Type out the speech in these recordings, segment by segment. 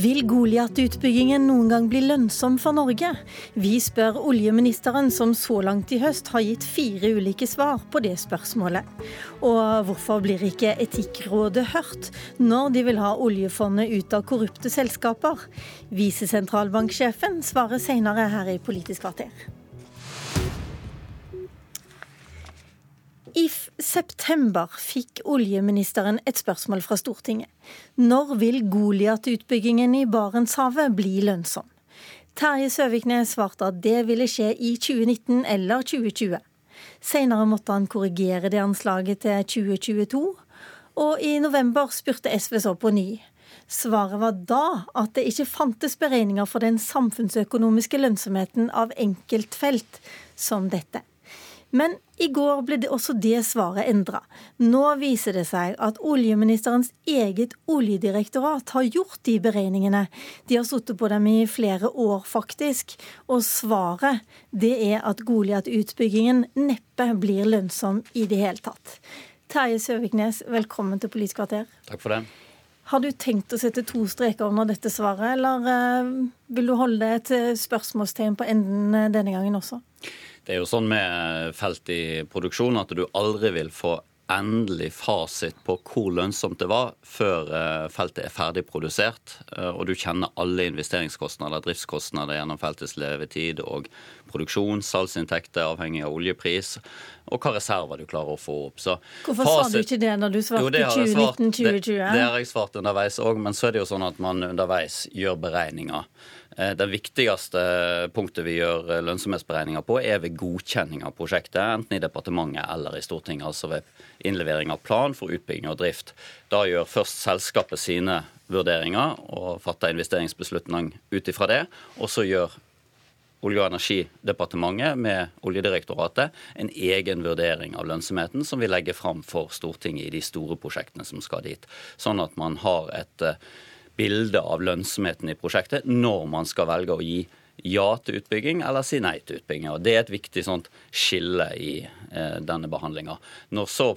Vil Goliat-utbyggingen noen gang bli lønnsom for Norge? Vi spør oljeministeren, som så langt i høst har gitt fire ulike svar på det spørsmålet. Og hvorfor blir ikke Etikkrådet hørt når de vil ha oljefondet ut av korrupte selskaper? Visesentralbanksjefen svarer senere her i Politisk kvarter. I september fikk oljeministeren et spørsmål fra Stortinget. Når vil Goliat-utbyggingen i Barentshavet bli lønnsom? Terje Søviknes svarte at det ville skje i 2019 eller 2020. Senere måtte han korrigere det anslaget til 2022, og i november spurte SV så på ny. Svaret var da at det ikke fantes beregninger for den samfunnsøkonomiske lønnsomheten av enkeltfelt som dette. Men i går ble det også det svaret endra. Nå viser det seg at oljeministerens eget oljedirektorat har gjort de beregningene. De har sittet på dem i flere år, faktisk. Og svaret det er at Goliat-utbyggingen neppe blir lønnsom i det hele tatt. Terje Søviknes, velkommen til Politisk kvarter. Takk for det. Har du tenkt å sette to streker under dette svaret, eller eh, vil du holde et spørsmålstegn på enden eh, denne gangen også? Det er jo sånn med felt i produksjon at du aldri vil få endelig fasit på hvor lønnsomt det var før eh, feltet er ferdig produsert. Eh, og du kjenner alle investeringskostnader, driftskostnader gjennom feltets levetid og produksjon, salgsinntekter avhengig av oljepris, og hva reserver du klarer å få opp. Så Hvorfor fasit, sa du ikke det når du svarte 2019-2020? Det, det har jeg svart underveis òg, men så er det jo sånn at man underveis gjør beregninger. Eh, det viktigste punktet vi gjør eh, lønnsomhetsberegninger på, er ved godkjenning av prosjektet, enten i departementet eller i Stortinget. Altså ved innlevering av plan for utbygging og drift. Da gjør først selskapet sine vurderinger og fatter investeringsbeslutning ut ifra det. Og så gjør Olje- og energidepartementet med Oljedirektoratet en egen vurdering av lønnsomheten som vi legger fram for Stortinget i de store prosjektene som skal dit. Sånn at man har et eh, bilde av lønnsomheten i prosjektet når man skal velge å gi ja til utbygging eller si nei til utbygging. Og Det er et viktig sånt skille i eh, denne behandlinga. Når så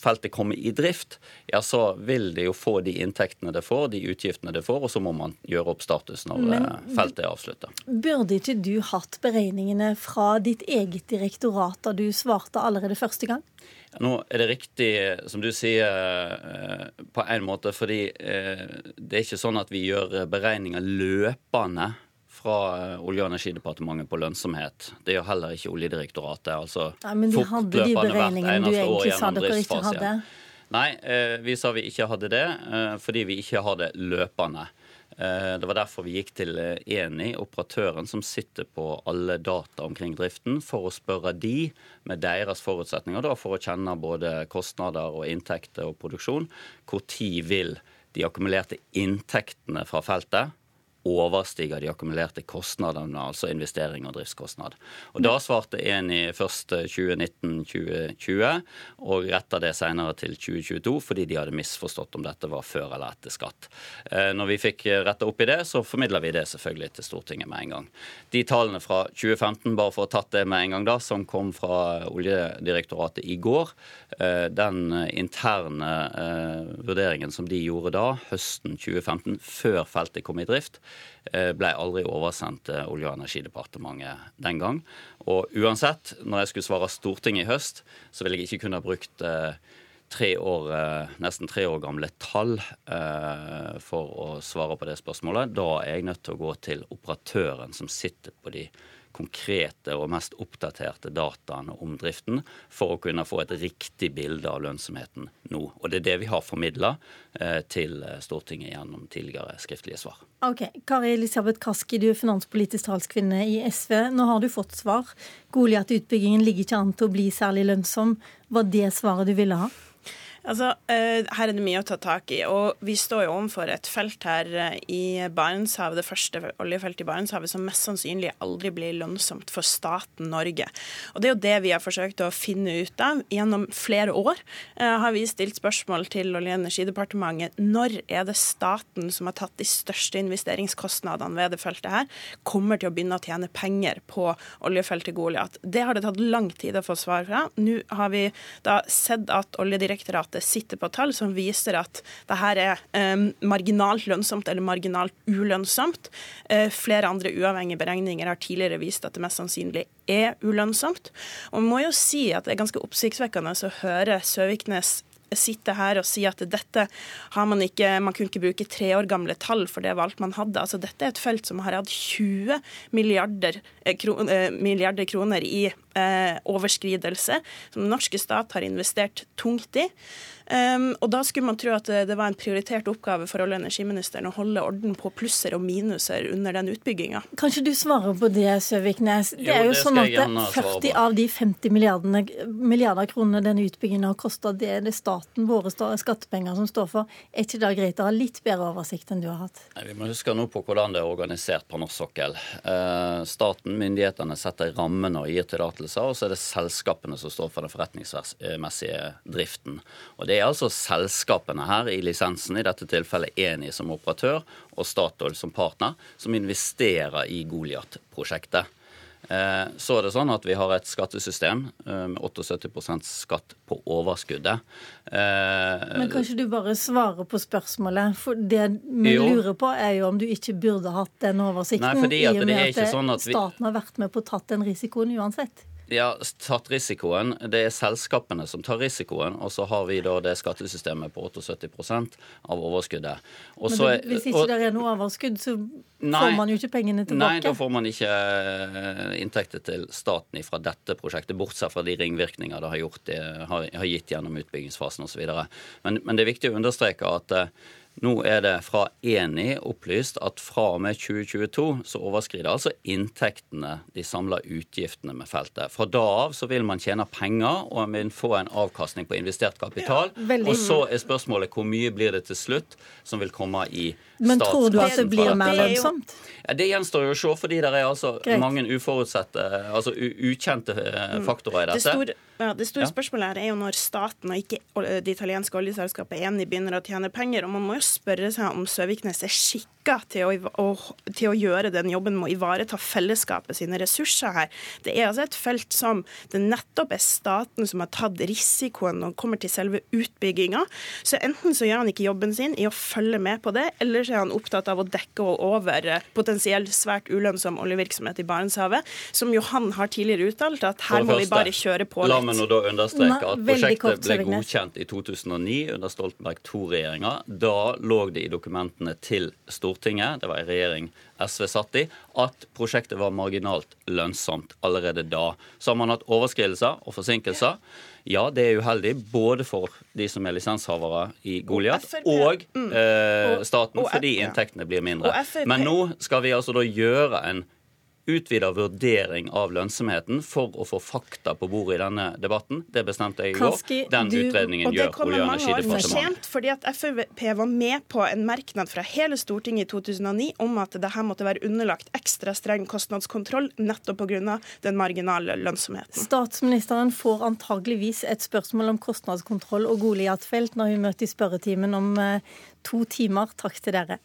feltet kommer i drift, ja, så vil det jo få de inntektene det får, de utgiftene det får, og så må man gjøre opp status når Men, eh, feltet er avslutta. Burde ikke du hatt beregningene fra ditt eget direktorat da du svarte allerede første gang? Nå er det riktig, som du sier, eh, på en måte, fordi eh, det er ikke sånn at vi gjør beregninger løpende fra eh, Olje- og energidepartementet på lønnsomhet. Det gjør heller ikke Oljedirektoratet. altså Nei, Men vi hadde de beregningene du egentlig sa dere ikke hadde? Nei, vi sa vi ikke hadde det, fordi vi ikke har det løpende. Eh, det var derfor vi gikk til eh, Eni, operatøren som sitter på alle data omkring driften, for å spørre de med deres forutsetninger, da, for å kjenne både kostnader og inntekter og produksjon. Tid vil de akkumulerte inntektene fra feltet overstiger de akkumulerte kostnadene, altså investering og driftskostnad. Og Da svarte Eni først 2019-2020, og retta det senere til 2022 fordi de hadde misforstått om dette var før eller etter skatt. Eh, når vi fikk retta opp i det, så formidla vi det selvfølgelig til Stortinget med en gang. De tallene fra 2015, bare for å ha tatt det med en gang da, som kom fra Oljedirektoratet i går, eh, den interne eh, vurderingen som de gjorde da, høsten 2015, før feltet kom i drift, Eh, ble aldri oversendt til Olje- og energidepartementet den gang. Og uansett, når jeg skulle svare Stortinget i høst, så ville jeg ikke kunne ha brukt eh, tre år, eh, nesten tre år gamle tall for å svare på det spørsmålet. Da er jeg nødt til å gå til operatøren som sitter på de konkrete og mest oppdaterte dataene om driften for å kunne få et riktig bilde av lønnsomheten nå. Og det er det vi har formidla eh, til Stortinget gjennom tidligere skriftlige svar. Ok, Kari Elisabeth Kaski, du er finanspolitisk talskvinne i SV. Nå har du fått svar. Goliat-utbyggingen ligger ikke an til å bli særlig lønnsom. Var det svaret du ville ha? Altså, uh, Her er det mye å ta tak i. og Vi står jo overfor et felt her uh, i Barentshavet, det første oljefeltet i Barentshavet, som mest sannsynlig aldri blir lønnsomt for staten Norge. Og Det er jo det vi har forsøkt å finne ut av gjennom flere år. Uh, har vi stilt spørsmål til Olje- og energidepartementet når er det staten som har tatt de største investeringskostnadene ved det feltet her, kommer til å begynne å tjene penger på oljefeltet Goliat. Det har det tatt lang tid å få svar fra. Nå har vi da sett at Oljedirektoratet Etikkrådet sitter på tall som viser at det her er um, marginalt lønnsomt eller marginalt ulønnsomt. Uh, flere andre uavhengige beregninger har tidligere vist at det mest sannsynlig er ulønnsomt. Og man må jo si at det er ganske oppsiktsvekkende å høre Søviknes sitte her og si at dette har man ikke Man kunne ikke bruke tre år gamle tall, for det var alt man hadde. Altså, dette er et felt som har hatt 20 milliarder, eh, kron, eh, milliarder kroner i eh, overskridelse, som den norske stat har investert tungt i. Um, og da skulle man tro at det var en prioritert oppgave for olje- og energiministeren å holde orden på plusser og minuser under den utbygginga. Kanskje du svarer på det, Søviknes. Det er jo, jo sånn at 40 av de 50 milliarder kronene denne utbyggingen har kosta, det er det staten, våre skattepenger, som står for. Er ikke det greit å ha litt bedre oversikt enn du har hatt? Nei, vi må huske nå på hvordan det er organisert på norsk sokkel. Eh, staten, myndighetene, setter rammene og gir tillatelser, og så er det selskapene som står for den forretningsmessige driften. Og det er altså selskapene her i lisensen, i dette tilfellet Eni som operatør og Statoil som partner, som investerer i Goliat-prosjektet. Eh, så er det sånn at vi har et skattesystem eh, med 78% skatt på overskuddet. Men Men kanskje du bare svarer på spørsmålet? For det vi jo. lurer på, er jo om du ikke burde hatt den oversikten, Nei, i og med at, sånn at vi... staten har vært med på å tatt den risikoen uansett. Ja, tatt risikoen. Det er selskapene som tar risikoen. Og så har vi da det skattesystemet på 78 av overskuddet. Og Men det, hvis ikke og, det er noe overskudd, så nei, får man jo ikke pengene tilbake? Nei, da får man ikke eh, inntekter til staten fra dette prosjektet, bortsett fra de ringvirkninger det har, gjort, det har, har gitt gjennom utbyggingsfasen osv. Men, men det er viktig å understreke at eh, nå er det fra Eni opplyst at fra og med 2022 så overskrider altså inntektene de samla utgiftene med feltet. Fra da av så vil man tjene penger og man vil få en avkastning på investert kapital. Ja, og så er spørsmålet hvor mye blir det til slutt som vil komme i Men tror du at det blir mer lønnsomt? Ja, det gjenstår jo å se, fordi det er altså Greit. mange uforutsette, altså ukjente eh, mm. faktorer i dette. Det ja, Det store ja. spørsmålet her er jo når staten og ikke det italienske oljeselskapet Eni begynner å tjene penger. og Man må jo spørre seg om Søviknes er skikka til til å gjøre den jobben med å ivareta fellesskapet sine ressurser her. Det er altså et felt som det nettopp er staten som har tatt risikoen når det kommer til selve utbygginga. Så enten så gjør han ikke jobben sin i å følge med på det, eller så er han opptatt av å dekke over potensielt svært ulønnsom oljevirksomhet i Barentshavet, som jo han har tidligere uttalt at her må vi bare kjøre på litt La meg nå da understreke at prosjektet ble godkjent i 2009 under Stoltenberg II-regjeringa. Da lå det i dokumentene til Stortinget, det var en regjering SV satt i, at prosjektet var marginalt lønnsomt allerede da. Så har man hatt overskridelser og forsinkelser. Ja, det er uheldig både for de som er lisenshavere i Goliat, og, mm. eh, staten, fordi inntektene blir mindre. Men nå skal vi altså da gjøre en utvida vurdering av lønnsomheten for å få fakta på bordet i denne debatten. Det bestemte jeg i går. Den utredningen gjør Olje- og energidepartementet. fordi at Frp var med på en merknad fra hele Stortinget i 2009 om at det her måtte være underlagt ekstra streng kostnadskontroll nettopp pga. den marginale lønnsomheten. Statsministeren får antageligvis et spørsmål om kostnadskontroll og Goliat-felt når hun møter i spørretimen om eh, to timer. Takk til dere.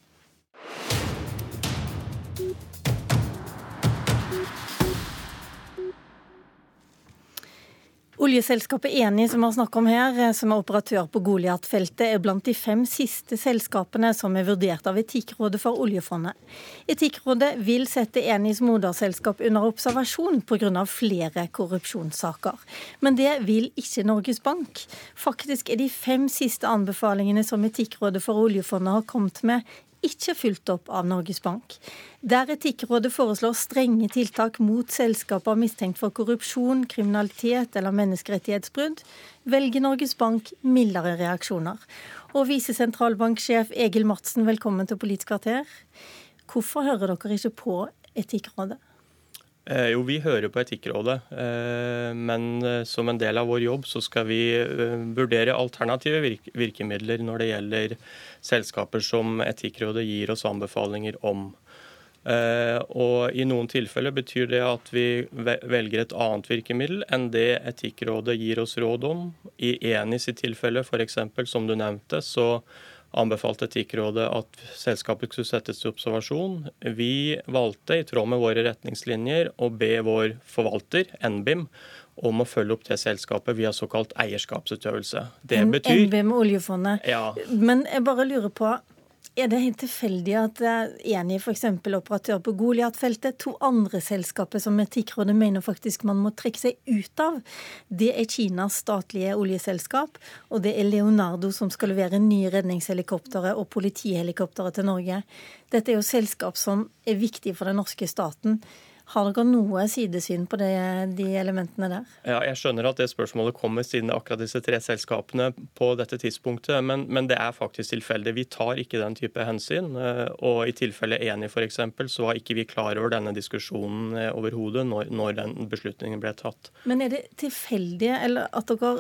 Oljeselskapet Eni, som vi har snakket om her, eh, som er operatør på Goliat-feltet, er blant de fem siste selskapene som er vurdert av Etikkrådet for oljefondet. Etikkrådet vil sette Enis moderselskap under observasjon pga. flere korrupsjonssaker. Men det vil ikke Norges Bank. Faktisk er de fem siste anbefalingene som Etikkrådet for oljefondet har kommet med, ikke fulgt opp av Norges Bank. Der Etikkrådet foreslår strenge tiltak mot selskaper mistenkt for korrupsjon, kriminalitet eller menneskerettighetsbrudd, velger Norges Bank mildere reaksjoner. Og visesentralbanksjef Egil Madsen, velkommen til Politisk kvarter. Hvorfor hører dere ikke på Etikkrådet? Eh, jo, vi hører på Etikkrådet, eh, men eh, som en del av vår jobb så skal vi vurdere alternative virke virkemidler når det gjelder selskaper som Etikkrådet gir oss anbefalinger om. Og I noen tilfeller betyr det at vi velger et annet virkemiddel enn det Etikkrådet gir oss råd om. I Enis i tilfelle, f.eks., som du nevnte, så anbefalte Etikkrådet at selskapet skulle settes til observasjon. Vi valgte, i tråd med våre retningslinjer, å be vår forvalter, NBIM, om å følge opp det selskapet via såkalt eierskapsutøvelse. Det betyr NBIM oljefondet. Ja. Men jeg bare lurer på, er det helt tilfeldig at Eni, f.eks. operatør på Goliat-feltet, to andre selskaper som Etikkrådet mener faktisk man må trekke seg ut av, det er Kinas statlige oljeselskap, og det er Leonardo som skal levere nye redningshelikoptre og politihelikoptre til Norge. Dette er jo selskap som er viktige for den norske staten. Har dere noe sidesyn på det, de elementene der? Ja, Jeg skjønner at det spørsmålet kommer siden akkurat disse tre selskapene på dette tidspunktet, men, men det er faktisk tilfeldig. Vi tar ikke den type hensyn. Eh, og i tilfelle Eni f.eks., så var ikke vi klar over denne diskusjonen eh, overhodet når, når den beslutningen ble tatt. Men er det tilfeldig, eller at dere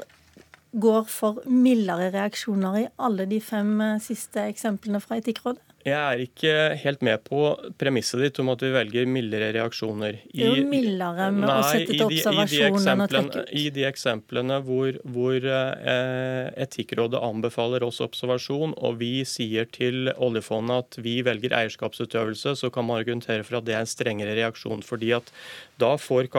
går for mildere reaksjoner i alle de fem eh, siste eksemplene fra Etikkrådet? Jeg er ikke helt med på premisset ditt om at vi velger mildere reaksjoner. I, jo mildere med nei, å sette til observasjon enn å trekke ut. I de eksemplene hvor, hvor eh, Etikkrådet anbefaler oss observasjon, og vi sier til oljefondet at vi velger eierskapsutøvelse, så kan man argumentere for at det er en strengere reaksjon. fordi at da får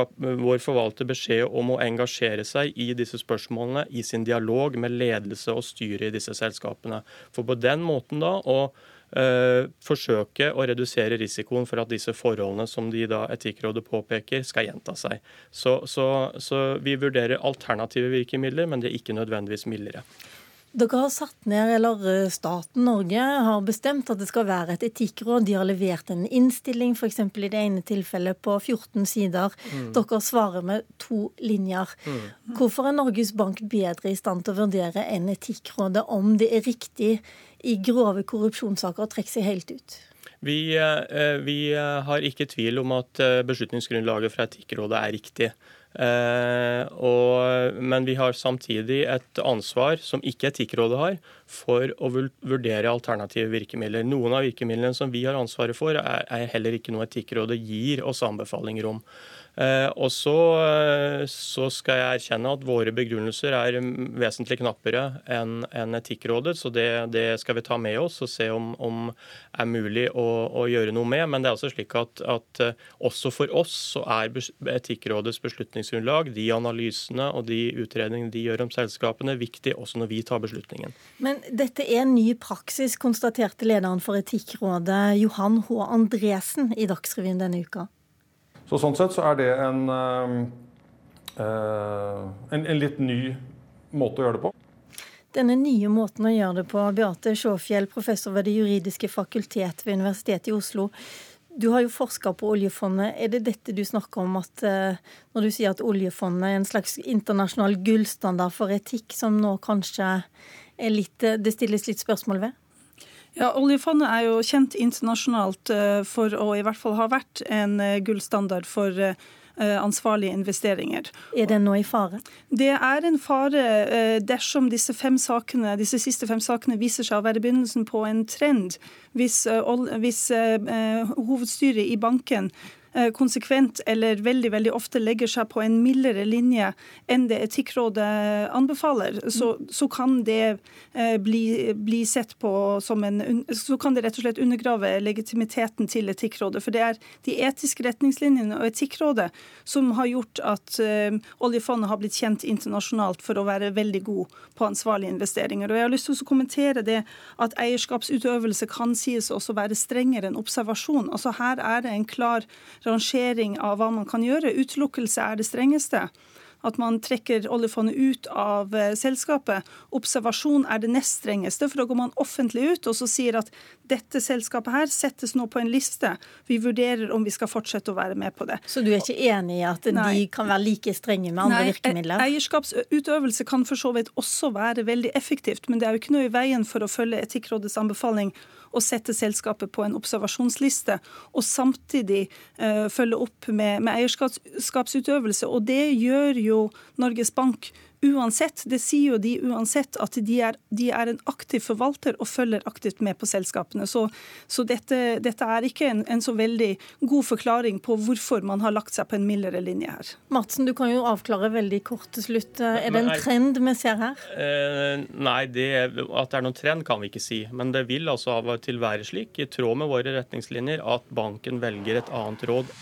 vår forvalter beskjed om å engasjere seg i disse spørsmålene i sin dialog med ledelse og styre i disse selskapene. For på den måten da å eh, forsøke å redusere risikoen for at disse forholdene som de da Etikkrådet påpeker, skal gjenta seg. Så, så, så vi vurderer alternative virkemidler, men det er ikke nødvendigvis mildere. Dere har satt ned, eller eh, Staten Norge har bestemt at det skal være et etikkråd. De har levert en innstilling, f.eks. i det ene tilfellet på 14 sider. Mm. Dere svarer med to linjer. Mm. Hvorfor er Norges Bank bedre i stand til å vurdere enn Etikkrådet om det er riktig i grove korrupsjonssaker å trekke seg helt ut? Vi, eh, vi har ikke tvil om at eh, beslutningsgrunnlaget fra Etikkrådet er riktig. Eh, og, men vi har samtidig et ansvar som ikke Etikkrådet har, for å vurdere alternative virkemidler. Noen av virkemidlene som vi har ansvaret for, er, er heller ikke noe Etikkrådet gir oss anbefalinger om. Eh, og så, eh, så, skal jeg erkjenne at våre begrunnelser er vesentlig knappere enn en Etikkrådet, så det, det, skal vi ta med oss og se om, om er mulig å, å, gjøre noe med. Men det er altså slik at, at eh, også for oss så er Etikkrådets beslutningsgrunnlag, de analysene og de utredningene de gjør om selskapene, viktig også når vi tar beslutningen. Men dette er en ny praksis, konstaterte lederen for Etikkrådet, Johan H. Andresen, i Dagsrevyen denne uka. Så Sånn sett så er det en, eh, en, en litt ny måte å gjøre det på. Denne nye måten å gjøre det på, Beate Sjåfjell, professor ved Det juridiske fakultet ved Universitetet i Oslo. Du har jo forska på oljefondet. Er det dette du snakker om, at eh, når du sier at oljefondet er en slags internasjonal gullstandard for etikk, som nå kanskje litt, eh, det stilles litt spørsmål ved? Ja, Oljefondet er jo kjent internasjonalt eh, for å i hvert fall ha vært en eh, gullstandard for ansvarlige investeringer. Er den nå i fare? Det er en fare dersom disse, fem sakene, disse siste fem sakene viser seg å være begynnelsen på en trend. Hvis, hvis hovedstyret i banken konsekvent eller veldig veldig ofte legger seg på en mildere linje enn det Etikkrådet anbefaler, så, så kan det eh, bli, bli, sett på som en Så kan det rett og slett undergrave legitimiteten til Etikkrådet. For det er de etiske retningslinjene og Etikkrådet som har gjort at uh, oljefondet har blitt kjent internasjonalt for å være veldig god på ansvarlige investeringer. Og jeg har lyst til å kommentere det at eierskapsutøvelse kan sies også være strengere enn observasjon. Altså Her er det en klar rangering av hva man kan gjøre. Utelukkelse er det strengeste at man trekker oljefondet ut av eh, selskapet. Observasjon er det nest strengeste, for da går man offentlig ut og så sier at dette selskapet her settes nå på en liste. Vi vurderer om vi skal fortsette å være med på det. Så du er ikke enig i at Nei. de kan være like strenge med andre Nei, virkemidler? Eierskapsutøvelse kan for så vidt også være veldig effektivt, men det er jo ikke noe i veien for å følge Etikkrådets anbefaling å sette selskapet på en observasjonsliste, og samtidig uh, følge opp med, med eierskapsutøvelse. Og det gjør jo Norges Bank uansett. Det sier jo de uansett at de er, de er en aktiv forvalter og følger aktivt med på selskapene. Så, så dette, dette, er ikke en, en, så veldig god forklaring på hvorfor man har lagt seg på en mildere linje her. Madsen, du kan jo avklare veldig kort til slutt. Er det en trend vi ser her? Eh, nei, det, at det er noen trend kan vi ikke si. Men det vil altså av og til være slik, i tråd med våre retningslinjer, at banken velger et annet råd.